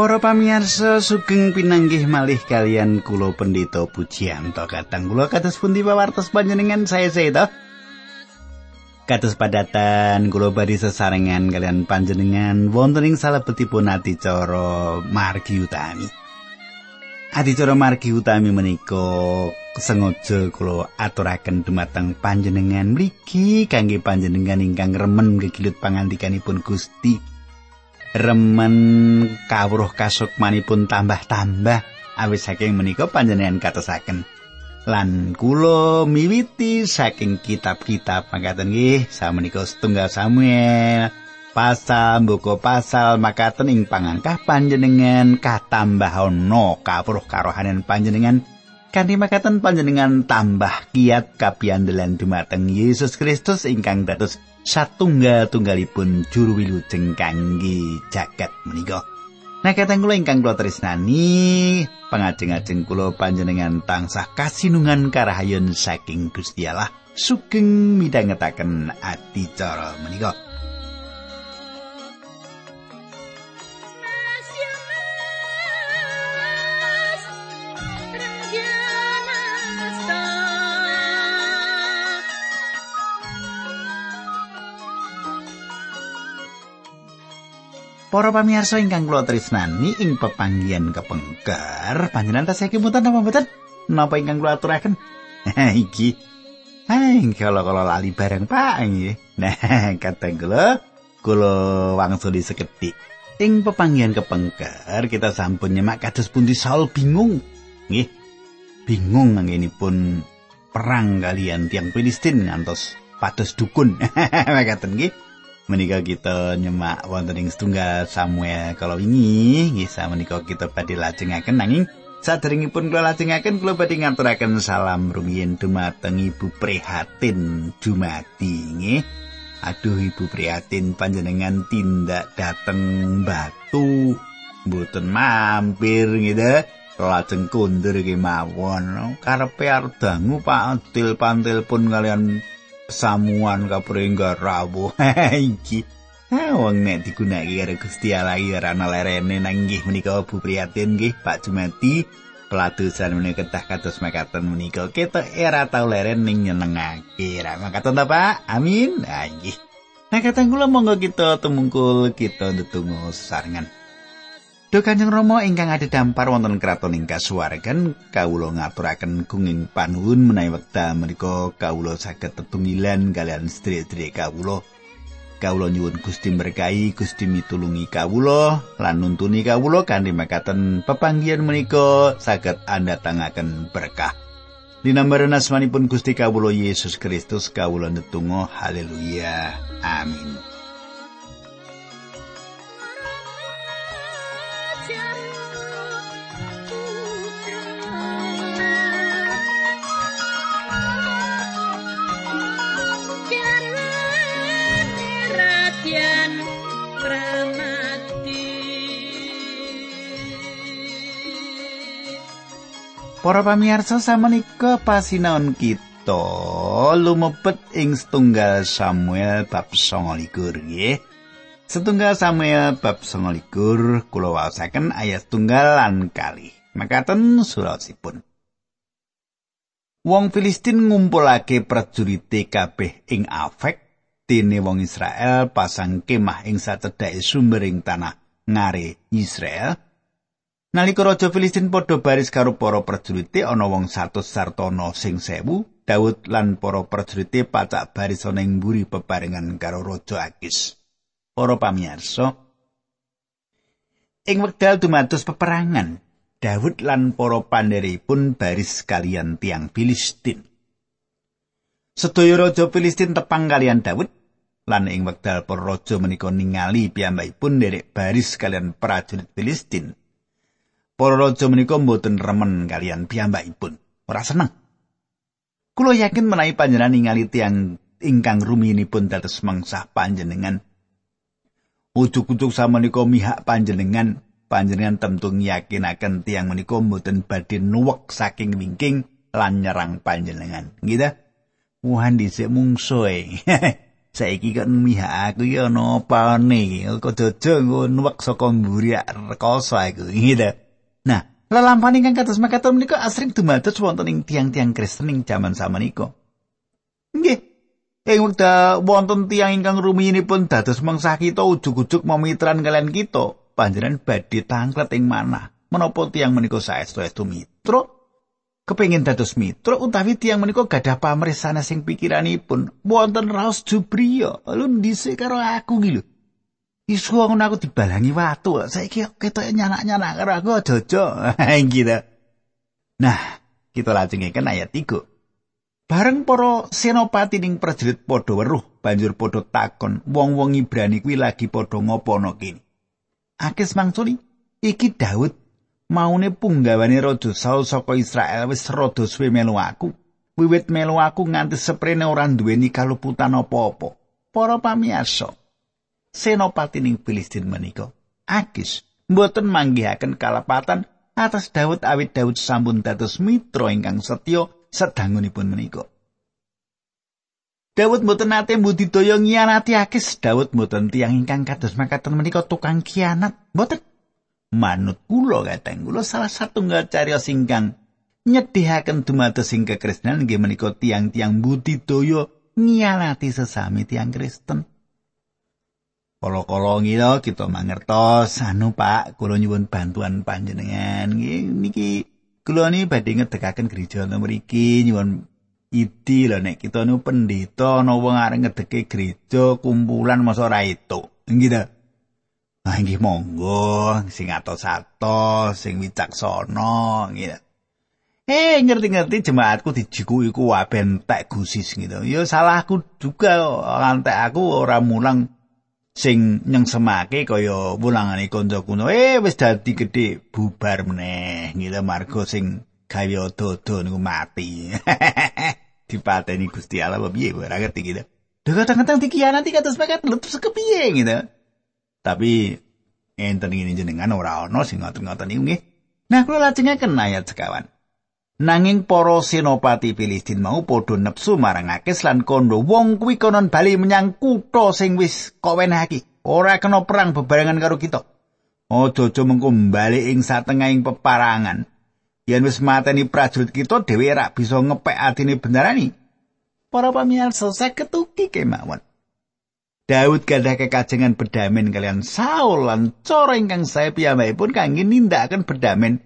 Para pamirsa sugeng pinanggih malih kalian kula pendeta Pujianto katang kula kados pundi pawartos panjenengan saya saya Kados padatan kula badhe sesarengan kalian panjenengan wonten ing salebetipun adicara margi utami. Adicara margi utami menika sengaja kula aturaken dumateng panjenengan mriki kangge panjenengan ingkang remen gegilut pangandikanipun Gusti. Remen kawruh kasukmanipun tambah-tambah awis saking menika panjenengan katosaken lan kula miwiti saking kitab-kitab. Makaten nggih samenika setunggal Samuel pasal buku pasal makaten ing pangangkah panjenengan katambah ana kawruh karohanen panjenengan. Kanthi makaten panjenengan tambah kiat kapiandelan dumateng Yesus Kristus ingkang dados satunggal-tunggalipun juru wilujeng kangge jagat menika. Nah, kateng kula ingkang kula tresnani, pangajeng-ajeng kula panjenengan tansah kasinungan karahayun saking Gusti Allah sugeng midhangetaken adicara menika. Para pamirsa ingkang kula tresnani ing pepanggihan kepengker, panjenengan tasih kemutan apa mboten? Napa ingkang kula aturaken? iki. Hai, kalau kalau lali bareng Pak nggih. Nah, kata kula kula wangsul seketik. Ing pepanggihan kepengker kita sampun nyemak kados pundi Saul bingung. Nggih. Bingung pun perang kalian tiang Filistin ngantos pados dukun. Makaten nggih. Menika kita nyemak wonten ing setunggal Samuel. Kalau ini nggih menika kita badhe lajengaken nanging saderengipun kula lajengaken kula badhe ngaturaken salam rumiyin dumateng Ibu Prihatin Dumati nggih. Aduh Ibu Prihatin panjenengan tindak dateng batu mboten mampir gitu lajeng kundur kemawon karepe arep dangu Pak Til pantil pun kalian samuan kapringga rawuh. Iki. Wong nek digunakake karo Gusti Allah iki ora ana lerene nang nggih menika Bu Priyatin nggih Pak Jumati peladusan menika ketah kados mekaten menika. Ketok era tau leren ning nyenengake. Ra makaten ta Pak? Amin. Nggih. Katang kula monggo kita tumungkul kita ndedonga sarengan Duh Kanjeng Rama ingkang ada dampar wonten kraton ing kasuwargan kawula ngaturaken gunging panuwun menawi wekdal menika kawula saged tetunggilan kalian sedherek-sedherek kawula. Kawula nyuwun Gusti berkahi, Gusti mitulungi kawula lan nuntuni kawula kanthi makaten pepanggihan menika saged andhatangaken berkah. Dinambaran asmanipun Gusti kawula Yesus Kristus kawula netunggal haleluya. Amin. Para pamirsa samenika pasinaon kita lumebet ing setunggal Samuel bab 29 nggih. Setunggal Samuel bab 29 kula waosaken ayat tunggal lan kali. Makaten surasipun. Wong Filistin ngumpulake prajurite kabeh ing Afek dene wong Israel pasang kemah ing sacedhake sumber ing tanah ngare Israel. Nalika raja Filistin padha baris karo para prajurite ana wong 100 sartana sing sewu, Daud lan para prajurite pacak baris ana ing mburi bebarengan karo raja Akis. Para pamirsa, ing wekdal dumados peperangan, Daud lan para pandheripun baris kalian tiang Filistin. Sedaya raja Filistin tepang kalian Daud lan ing wekdal para raja menika ningali piyambakipun nderek baris kalian prajurit Filistin. Para raja menika mboten remen kalian piyambakipun. Ora seneng. Kulo yakin menawi panjenengan ningali tiang ingkang rumiinipun dados mangsa panjenengan. Ujug-ujug samenika mihak panjenengan, panjenengan tentu yakinaken tiang menika mboten badhe nuwek saking wingking lan nyerang panjenengan. Gitu. Wuhan dhisik mungsuhe. saiki kok mihak aku ya ana apane kok jojo nuwek saka mburi rekoso aku gitu nah lelampahan ingkang kados makaten menika asring dumados wonten ing tiang-tiang Kristen ing jaman samenika nggih. Ing wekdal wonten tiang ingkang rumiinipun dados mengsah kita ujug-ujug memitran kalian kita panjenengan badhe tanglet ing manah. Menapa tiang menika saestu-estu mitra? Kepengin dados mitra utawi tiang menika gadah pamresana sing pikiranipun. Wonten raos jubriya. Lu dhisik karo aku iki lho isu ngono aku dibalangi watu saiki ketok nyanak-nyanak karo aku jojo gitu nah kita lajengaken ayat 3 Bareng para senopati ning prajurit padha weruh banjur padha takon wong-wong Ibrani kuwi lagi padha ngopono kini. Akis mangsuli iki Daud maune punggawane raja Saul saka Israel wis rada suwe melu aku. Wiwit melu aku nganti seprene ora duweni kaluputan apa-apa. Para pamirsa, senopati ning Filistin menika Akis mboten manggihaken kalepatan atas Daud awit Daud sampun dados mitra ingkang setya sedangunipun menika. Daud mboten nate mbudidaya ngianati Akis, Daud mboten tiyang ingkang kados makaten menika tukang kianat. Mboten manut kula kateng kula salah satunggal cariyos ingkang nyedihaken dumados ing kekristenan nggih menika tiang-tiang budidaya ngianati sesami tiang Kristen. Kala-kala ngira kita mangertos anu Pak, kula nyuwun bantuan panjenengan nggih niki kula ni badhe ngedekaken gereja nang mriki nyuwun idi lho nek kita nu pendeta ana wong arep ngedeke gereja kumpulan masa ora itu. Nggih Ah inggih monggo sing atos-atos, sing wicaksana gitu. Eh ngerti-ngerti jemaatku dijiku iku wae entek gusis gitu. Ya salahku juga lantek aku ora mulang sing nyengsemake kaya wulangane kanca kuno. Eh wis dadi gedhe bubar meneh gitu margo sing gawe dodo niku mati. Dipateni Gusti Allah piye ora ngerti gitu. Dhewe kadang-kadang dikianati kados makat lho terus kepiye gitu. Tapi enten ini jenengan ora ana sing ngoten-ngoten niku nggih. Nah, kula lajengaken ayat sekawan. Nanging para senopati Filistin mau padha nepsu marang Akis lan kondo wong kuwi konon bali menyang kutha sing wis kowenake. Ora kena perang bebarengan karo kita. Aja-aja mengko bali ing satengahing peparangan. Yen wis mateni prajurit kita dhewe rak bisa ngepek atine bendarani. Para pamirsa saged ugi kemawon. Daud gadah kekajengan bedamen kalian Saul lan cara ingkang saya piyambakipun kangge nindakaken bedamen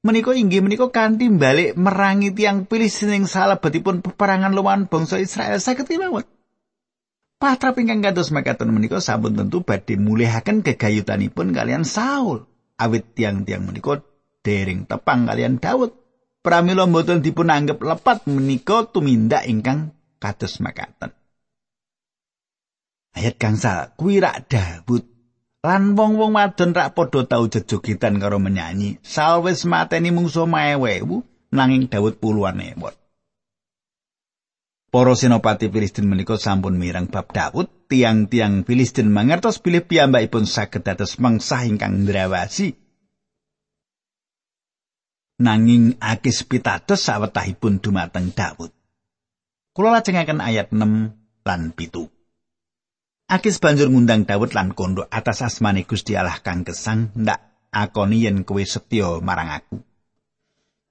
menika inggih menika kanthi balik merangi tiang Filistin ing salebetipun peperangan lawan bangsa Israel saged kemawon. Patrap ingkang kados makaten menika sampun tentu badhe mulihaken gegayutanipun kalian Saul. Awit tiang-tiang menika dering tepang kalian Daud. Pramila mboten dipun anggap lepat menika tumindak ingkang kados makaten. Ayat gangsal kuwi rak Daud lan wong-wong wadon rak padha tau jejogitan karo menyanyi. Saul wis mateni mungsuh maewewu nanging Daud puluhan ewu. Para senopati Filistin menika sampun mirang bab Daud, tiang-tiang Filistin mangertos bilih piyambakipun saged dados mengsah ingkang ndrawasi. Nanging Akis pitados sawetahipun dumateng Daud. Kula lajengaken ayat 6 lan 7. Akis banjur ngundang Daud lan kondo atas asmane Gusti Allah kang kesang ndak akoni yen kowe setya marang aku.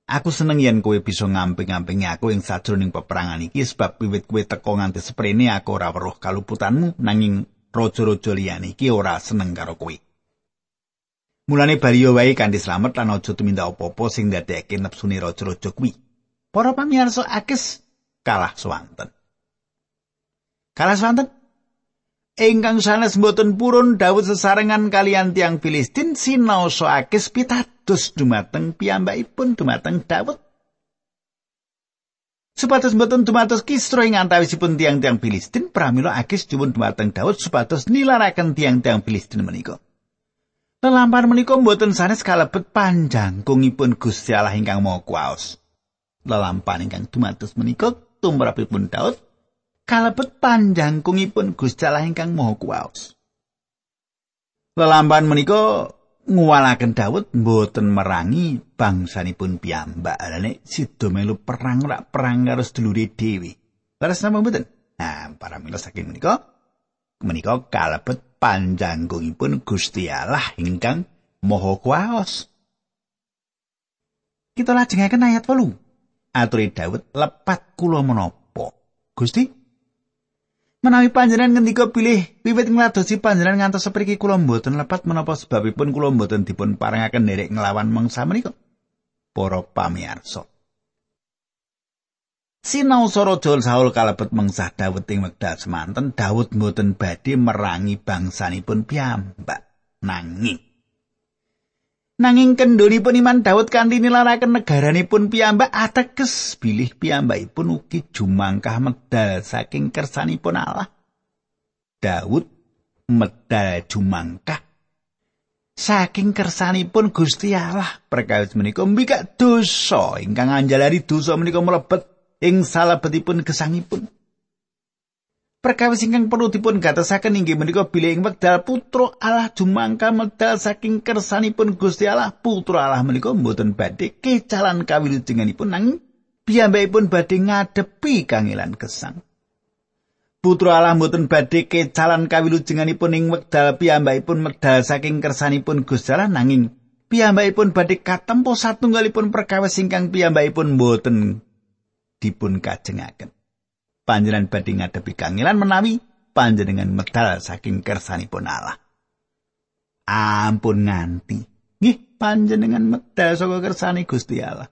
Aku seneng yen kowe bisa ngamping-ngampingi aku ing sajroning peperangan iki sebab wiwit kowe teko nganti seprene aku ora weruh kaluputanmu nanging raja-raja liyane iki ora seneng karo kowe. Mulane baliyo wae kanthi slamet lan aja tumindak apa-apa sing ndadekake nepsune raja-raja kuwi. Para pamirsa Akis kalah swanten. Kalah swanten ingkang sanes mboten purun Daud sesarengan kalian tiang Filistin sinaosa akis pitados dumateng piyambakipun dumateng Daud. Supados mboten dumados kisro ing antawisipun tiang-tiang Filistin, pramila akis jumun dumateng Daud supados nilaraken tiang-tiang Filistin menika. Lelampar menika mboten sanes kalebet panjangkungipun Gusti Allah ingkang Maha Kuwas. Lelampar ingkang dumados menika tumrapipun Daud kalebet panjangkungipun Gusti Allah ingkang Maha Kuwas. Lelampan menika nguwalaken Daud mboten merangi bangsanipun piyambak. Nek sida melu perang rak perang karo sedulure dhewe. Leres napa mboten? Nah, para mila saking menika menika kalebet panjanggungipun Gusti Allah ingkang Maha Kuwas. Kita lajengaken ayat 8. Aturi Daud, "Lepat kula menapa?" Gusti, menawi panjenengan ngendika pilih wiwit ngladosi panjenengan ngantos sepriki kula mboten lepat menapa sebabipun kula mboten dipun paringaken nderek nglawan mangsa menika. Para pamirsa, Sinau soro Jol Saul kalebet mengsah Daud ing wekdal semanten Daud mboten badhe merangi bangsanipun piyambak nanging Nanging kendhonipun iman Daud kanthi nilaraken negaranipun piyambak ateges bilih piyambakipun ugi jumangkah medal saking kersanipun Allah. Daud medal jumangkah saking kersanipun Gusti Allah perkawis menika mbikak dosa ingkang anjalari dosa menika mlebet ing salebetipun gesangipun. Perkawis ingkang perlu dipun gatosaken inggih menika bilih ing wekdal putra Allah jumangka medal saking kersanipun Gusti Allah putra Allah menika mboten badhe kecalan kawilujenganipun nanging piyambakipun badhe ngadepi kangilan kesang. Putra Allah mboten badhe kecalan kawilujenganipun ing wekdal piyambakipun medal saking kersanipun Gusti Allah nanging piyambakipun badhe katempo satunggalipun perkawis ingkang piyambakipun mboten dipun kajengaken. Panjenengan badhe ngadepi kangilan menawi panjenengan medal saking kersanipun Allah. Ampun nganti. Nggih, panjenengan medal saka kersane Gusti Allah.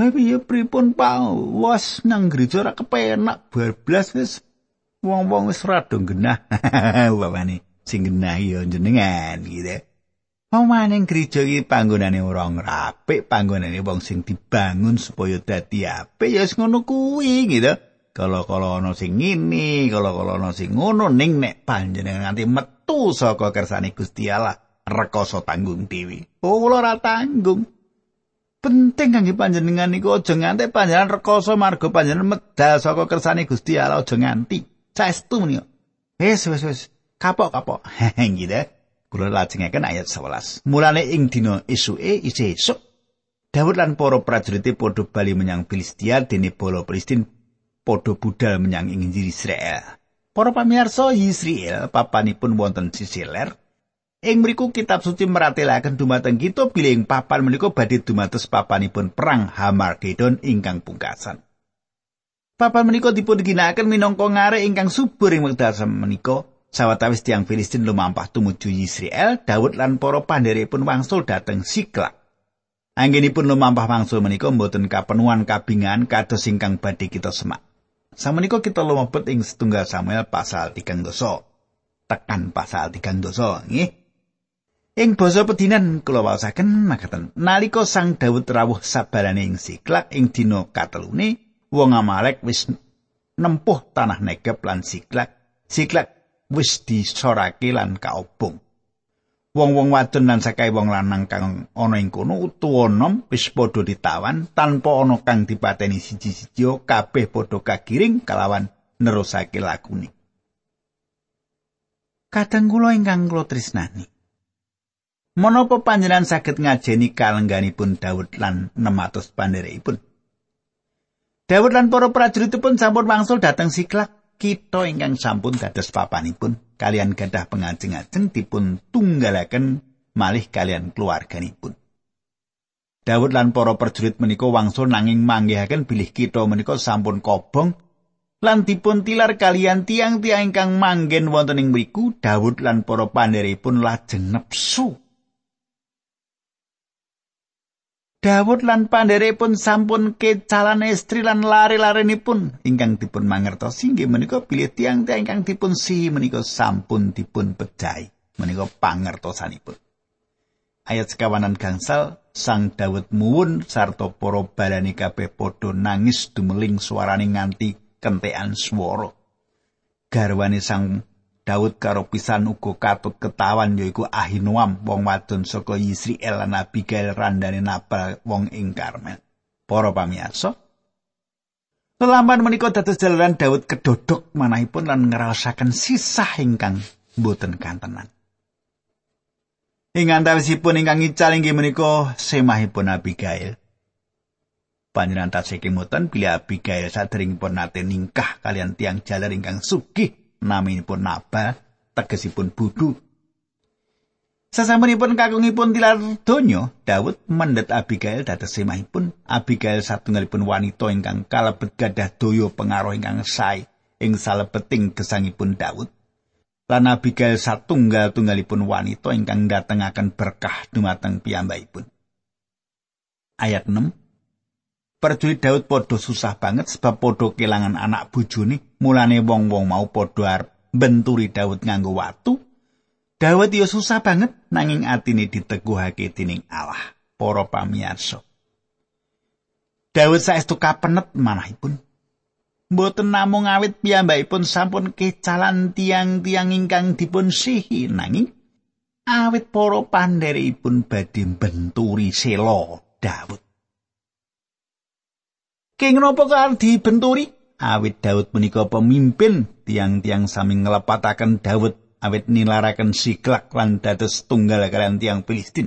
Tapi ya pripun pawas nang gereja ora kepenak bablas wis wong-wong wis rada genah. Bawane sing genah ya jenengan gitu. Pamaning gereja iki panggonane ora ngrapik, panggonane wong sing dibangun supaya dadi apik ya ngono kuwi gitu. Kalau-kalau ana sing ngene, kalau-kalau ana sing ngono ning nek panjenengan nganti metu saka kersane Gusti Allah, rekoso tanggung dewi. Oh, kula ora tanggung. Penting kangge panjenengan niku aja nganti panjenengan rekoso marga panjenengan medal saka kersane Gusti Allah aja nganti. Saestu menika. Wis wis wis. Kapok-kapok. gitu. Kula lajengaken ayat 11. Mulane ing dina esuke isih esuk Daud lan para prajurit padha bali menyang Filistia dene bala Filistin padha budal menyang ing Israel. Para pamirsa Israel papanipun wonten sisi ler. Ing mriku kitab suci meratelaken dumateng kita bilih papan menika badhe dumados papanipun perang Hamargedon ingkang pungkasan. Papan menika dipun ginakaken minangka ngare ingkang subur ing wekdal menika Sawetawis tiang Filistin lumampah tumuju Israel, Daud lan para pandherepun wangsul dhateng Siklak. Anggenipun lumampah wangsul menika mboten kapenuan kabingan kados ingkang badhe kita semak. Samenika kita lumebet ing setunggal Samuel pasal 3 dosa. Tekan pasal 3 dosa, nggih. Ing basa pedinan kula waosaken makaten. Nalika Sang Daud rawuh sabarane ing Siklak ing dina katelune, wong Amalek wis nempuh tanah Negeb lan Siklak. Siklak wis disorake lan kaobong. Wong-wong wadon lan sakai wong lanang kang ana ing kono utawa nom wis padha ditawan tanpa ana kang dipateni siji-siji kabeh padha kagiring kalawan nerusake lakune. Kadang kula ingkang kula tresnani. Menapa panjenengan saged ngajeni kalengganipun Daud lan 600 pandherekipun? Daud lan para prajuritipun sampun wangsul dhateng Siklak kita ingkang sampun dados papanipun kalian gadah pengajeng-ajeng dipun tunggalaken malih kalian keluarganipun. Daud lan para prajurit menika wangsul nanging manggihaken bilih kita menika sampun kobong lan dipun tilar kalian tiang-tiang ingkang manggen wonten ing mriku Daud lan para pandheripun lajeng nepsu Dawud lan pandherepun sampun kecalan estri lan lari-larenipun ingkang dipun mangertosi inggih menika pilih tiang-tiang ingkang dipun si menika sampun dipun pejahi menika pangertosanipun. Ayat sekawanan gangsal Sang Dawud muwun sarta para balani kabeh padha nangis dumeling suarane nganti kentekan swara. Garwane Sang Daud karo pisan uga katut ketawan yaiku Ahinoam wong wadon saka Israel lan Abigail randane Nabal wong ing Karmel. Para pamirsa, Lelaman menika dados jalaran Daud kedodok manahipun lan ngrasaken sisah ingkang boten kantenan. Ing antawisipun ingkang ical inggih menika semahipun Abigail. Panjenengan tasih kemutan bilih Abigail saderengipun nate ningkah kalian tiang jalar ingkang sugih naminipun Nabal tegesipun budu. Sasampunipun kakungipun tilar donya, Daud mendhet Abigail dados semahipun. Abigail satunggalipun wanita ingkang kalebet gadah daya pengaruh ingkang sae ing salebeting gesangipun Daud. Lan Abigail satunggal-tunggalipun wanita ingkang datengaken berkah dumateng piyambakipun. Ayat 6 Perjulit Daud padha susah banget sebab padha kelangan anak bojone, mulane wong-wong mau padha benturi Daud nganggo watu Dawet ya susah banget nanging atine diteguhake dening Allah. Para pamirsa. Dawet saestu kapenet manahipun. Mboten namung awit piyambakipun sampun kecalan tiang-tiang ingkang dipun sihi nanging awit para pandheripun badhe benturi sela Daud. Keng napa kang dibenturi? Awit Daud menika pemimpin tiang-tiang sami nglepataken Daud awit nilaraken siklak lan dados tunggal kalian tiang Filistin.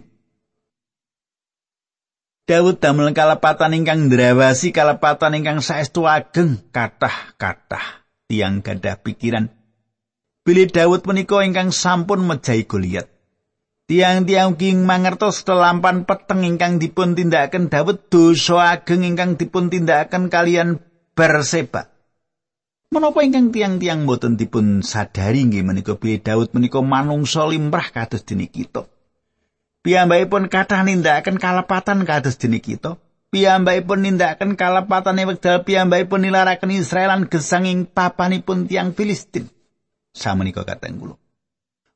Daud damel kalepatan ingkang ndrawasi kalepatan ingkang saestu ageng kathah-kathah tiang gadah pikiran. Bilih Daud menika ingkang sampun mejahi Goliat. Tiang-tiang king mangertos telampan peteng ingkang dipun tindakaken Daud dosa ageng ingkang dipun tindakaken kalian Berseba. Menapa ingkang tiang-tiang boten dipun sadari nggih menika bilih Daud menika manungsa limrah kados dene kita. Piyambakipun kathah nindakaken kalepatan kados dene kita. Piyambakipun nindakaken kalepatan ing wekdal piyambakipun nilaraken Israel lan gesang ing papanipun tiang Filistin. Samenika kateng kula.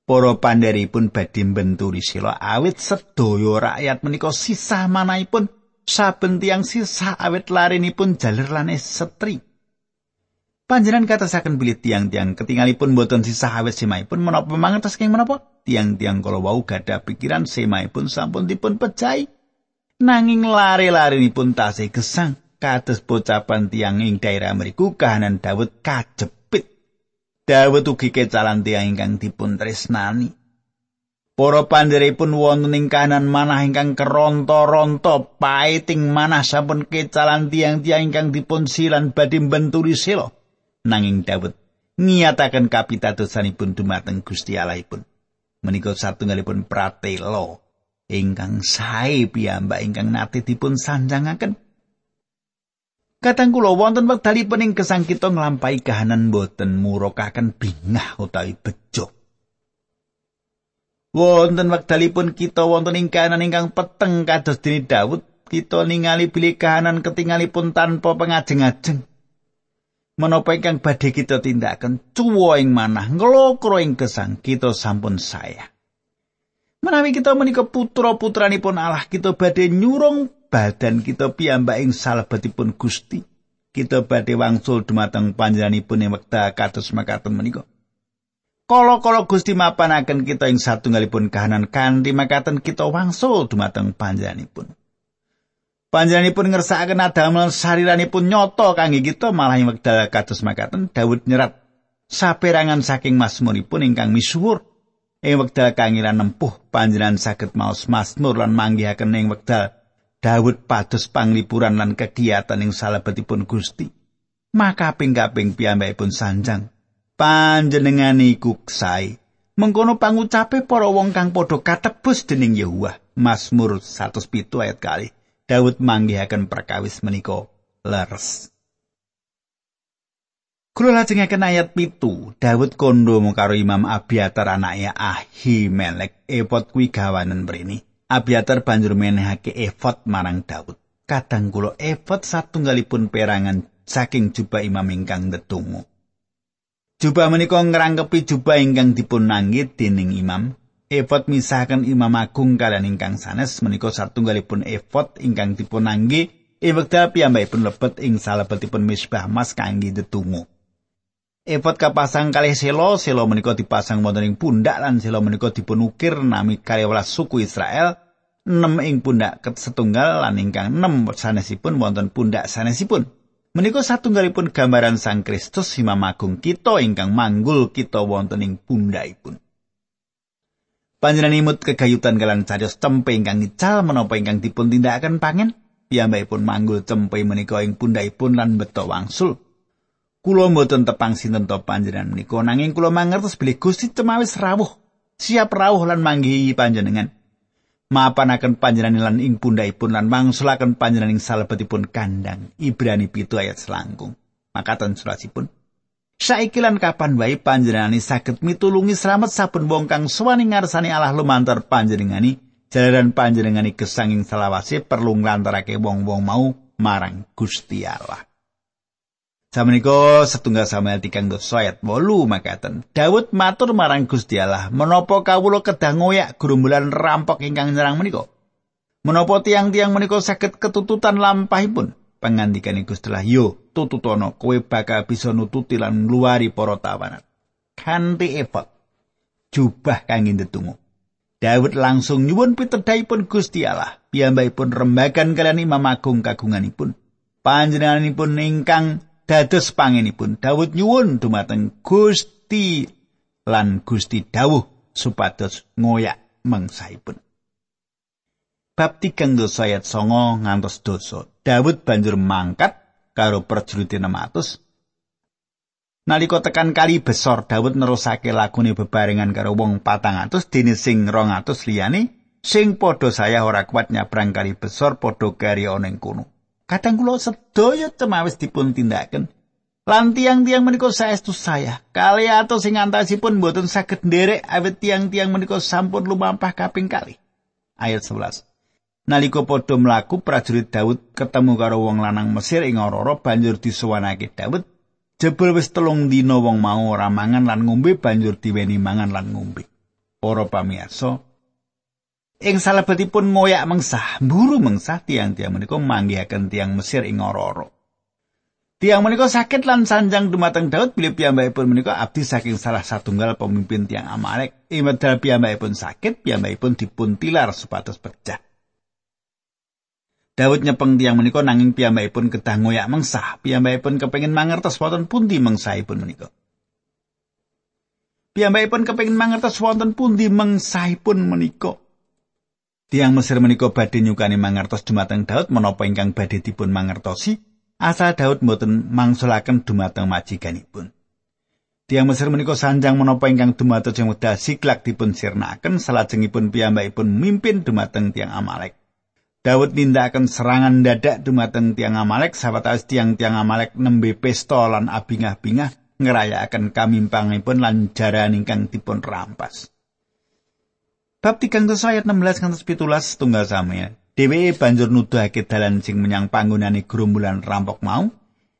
Para pandheripun badhe mbenturi sila awit sedaya rakyat menika sisah manahipun saben tiang sisah awit larinipun jaler lan setri. Panjenengan katasaken bilih tiang-tiang ketingalipun boten sisah awet semaipun menapa mangertos keng menapa? Tiang-tiang kala wau gadah pikiran semaipun sampun dipun pecai. Nanging lari-larinipun tasih gesang kados pocapan tiang ing daerah mriku kahanan Daud kajepit. Daud ugi kecalan tiang ingkang dipun tresnani. Para pandheripun wonten ing kahanan manah ingkang keronto-ronto paiting manah sampun kecalan tiang-tiang ingkang dipun silan badhe benturi sila. nanging Daud ngiyataken kapitadosanipun dumateng Gusti Allahipun. Menika satunggalipun pratela ingkang sae piyambak ingkang nate dipun sanjangaken. Katang kula wonten wekdalipun ing gesang kita nglampahi kahanan boten murokaken bingah utawi bejo. Wonten wekdalipun kita wonten ing kahanan ingkang peteng kados dene Daud, kita ningali bilih kahanan ketingalipun tanpa pengajeng-ajeng. menapa ingkang badhe kita tindakaken cuwa ing manah nglokro ing gesang kita sampun saya menawi kita menika putra putranipun Allah kita badhe nyurung badan kita piyambak ing salebetipun Gusti. Kita badhe wangsul dumateng panjenenganipun ing wekdal kados makaten menika Kala-kala Gusti mapanaken kita ing satunggalipun kahanan kanthi makaten kita wangsul dumateng panjenenganipun. Panjenenganipun ngersakaken adamel sariranipun nyoto kangge kita malah ing wekdal kados makaten Daud nyerat saperangan saking masmuripun ingkang misuwur ing wekdal kangiran nempuh panjenengan saged maos masmur lan manggihaken ing wekdal Daud pados panglipuran lan kegiatan ing salebetipun Gusti maka ping-kaping piyambakipun sanjang panjenengan iku sae mengkono pangucape para wong kang padha katebus dening Yehuwa Mazmur 107 ayat kali Daud manggihaken perkawis menika leres. Kula lajengaken ayat pitu, Daud kondo karo Imam Abiatar anaknya Ahimelek epot kuwi gawanen mrene. Abiatar banjur menehake efot marang Daud. Kadang kula efot satunggalipun perangan saking jubah imam ingkang ndedonga. Jubah menika ngrangkepi jubah ingkang dipun nanggit dening imam Efot misahaken Imam Agung kalian ingkang sanes menika satunggalipun efot ingkang dipunangge ing wekdal piyambakipun lebet ing salebetipun misbah mas kangge detungu. Efot kapasang kalih selo, selo menika dipasang wonten ing pundak lan selo menika dipunukir nami karyawelas suku Israel, nem ing pundak setunggal lan ingkang nem sanesipun wonten pundak sanesipun. Menika satunggalipun gambaran Sang Kristus Imam Agung kita ingkang manggul kita wonten ing pundakipun. Panjenengan imut kegayutan kalian carios cempe ingkang ical menapa ingkang dipun tindakaken pangen piyambakipun manggul cempe menika ing pundhaipun lan beto wangsul. Kula mboten tepang sinten to panjenengan menika nanging kula mangertos bilih Gusti temawis rawuh, siap rawuh lan manggihi panjenengan. Mapanaken panjenengan lan ing pundhaipun lan mangsulaken panjenengan ing salebetipun kandang. Ibrani pitu ayat selangkung. Makaten surasipun. Saiki lan kapan wae panjenengani saged mitulungi slamet saben wong kang suwani ngarsani Allah lumantar panjenengani jalaran panjenengani gesanging salawase perlu nglantarake wong-wong mau marang Gusti Allah. Sameniko setunggal Samuel tigang dosa ayat wolu makaten. Daud matur marang Gusti Allah, menapa kawula kedah ngoyak gerombolan rampok ingkang nyerang menika? Menapa tiang-tiang menika saged ketututan lampahipun? Pangandikan Gusti Allah, yo tututono kowe bakal bisa nututi lan ngluwari para tawanan. Kanthi efot jubah kangge ndedonga. Daud langsung nyuwun pitedhaipun Gusti Allah. Piyambakipun rembagan kalian Imam Agung kagunganipun. Panjenenganipun ingkang dados pangenipun Daud nyuwun dumateng Gusti lan Gusti dawuh supados ngoyak mangsaipun. Bab tigang dosa ayat songo ngantos dosa. Daud banjur mangkat karo prajurit 600. Nalika tekan kali besar Daud nerusake lakune bebarengan karo wong 400 dene sing 200 liyane sing padha saya ora kuat nyabrang kali besar padha kari ana ing kono. Kadang kula sedaya cemawis dipun tindakaken. Lan tiang-tiang menika saestu saya. Kali atus sing antasipun mboten saged nderek awit tiang-tiang menika sampun lumampah kaping kali. Ayat 11. Nalika padha mlaku prajurit Daud ketemu karo wong lanang Mesir ing Aurora banjur disuwanake Daud. Jebul wis telung dina wong mau ora mangan lan ngombe banjur diweni mangan lan ngombe. Para pamirsa, Ing salebetipun moyak mengsah, mburu mengsah tiang-tiang menika manggihaken tiang Mesir ing ora Tiang menika sakit lan sanjang dumateng Daud bilih piyambakipun menika abdi saking salah satunggal pemimpin tiang Amalek. Ing medal piyambakipun sakit, piyambakipun dipun tilar supados pecah. Daud nyepeng tiang menika nanging piyambakipun kedah ngoyak mengsah. Piyambakipun kepengin mangertos wonten pundi mengsahipun menika. Piyambakipun kepengin mangertos wonten pundi mengsahipun menika. Tiang Mesir menika badhe nyukani mangertos dumateng Daud menapa ingkang badhe dipun mangertosi asal Daud mboten mangsulaken dumateng majikanipun. Tiang Mesir menika sanjang menapa ingkang dumados ing wedal siklak dipun sirnaken salajengipun piyambakipun mimpin dumateng tiang Amalek. Daud nindakaken serangan dadak dumateng tiang Amalek sawetawis tiang-tiang Amalek nembe pesta lan abingah-bingah ngerayakaken kamimpangipun lan jaran ingkang dipun rampas. Bab 3 ayat 16 ngantos 17 tunggal sami. Dheweke banjur nuduhake dalan sing menyang panggonane gerombolan rampok mau.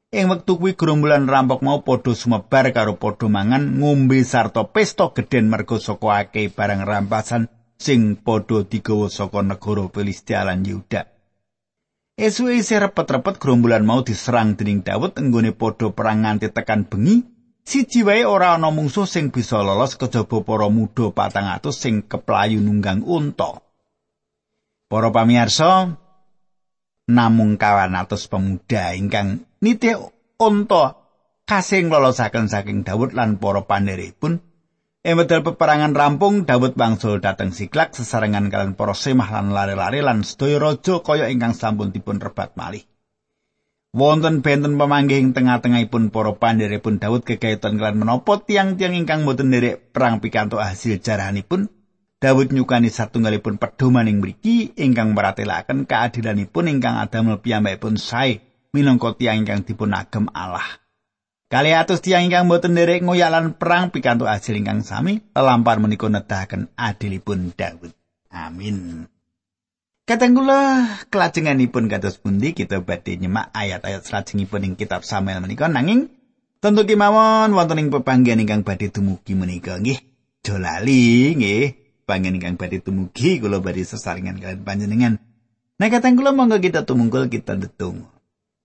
Ing wektu kuwi gerombolan rampok mau padha sumebar karo padha mangan ngombe sarta pesta gedhen mergo saka akeh barang rampasan sing padha digawa saka negara Filistia lan Yuda. Esuwe isih repet-repet gerombolan mau diserang dening Daud enggone padha perang nganti tekan bengi siji wae ora ana mungsuh sing bisa lolos kejaba para muda patang atus sing keplayu nunggang unta. Para pamirsa, namung kawan atus pemuda ingkang nitih unta kasing lolosaken saking Daud lan para pandheripun. Ing wedal peperangan rampung, Daud bangsul dateng Siklak sesarengan kalian para semah lan lare-lare lan sedaya raja kaya ingkang sampun dipun rebat malih. Wonten benten pamanggih ing tengah-tengahipun para pandherepun Daud kekaitan kelan menapa tiang-tiang ingkang boten nderek perang pikantuk hasil jarahanipun Daud nyukani satunggalipun pedoman ing mriki ingkang meratelaken keadilanipun ingkang adamel piyambakipun sae minangka tiang ingkang dipun agem Allah. Kali atus tiang ingkang boten nderek ngoyalan perang pikantuk hasil ingkang sami lelampar menika nedahaken adilipun Daud. Amin. Katenggula kelajenganipun kados pundi? Kita badhe nyemak ayat-ayat salajengipun ing kitab Samuel menika. Nanging tentu kemawon wonten ing pepanggihan ingkang badhe dumugi menika. Nggih jolali nggih. Panggen ingkang badhe dumugi kula badhe sesarengan kalian panjenengan. Nah katenggula monggo kita tumungkul kita detung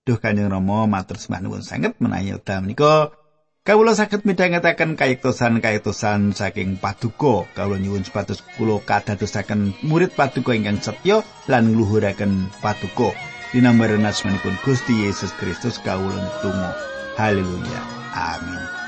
Duh Kanjeng Rama matur sembah nuwun sanget menawi wekdal menika Kawula saged midhangetaken kayektosan-kayektosan saking Paduka. Kawula nyuwun supados kula kadadosaken murid Paduka ingkang setya lan ngluhuraken Paduka. Dinambaran asmanipun Gusti Yesus Kristus kawula netunggal. Haleluya. Amin.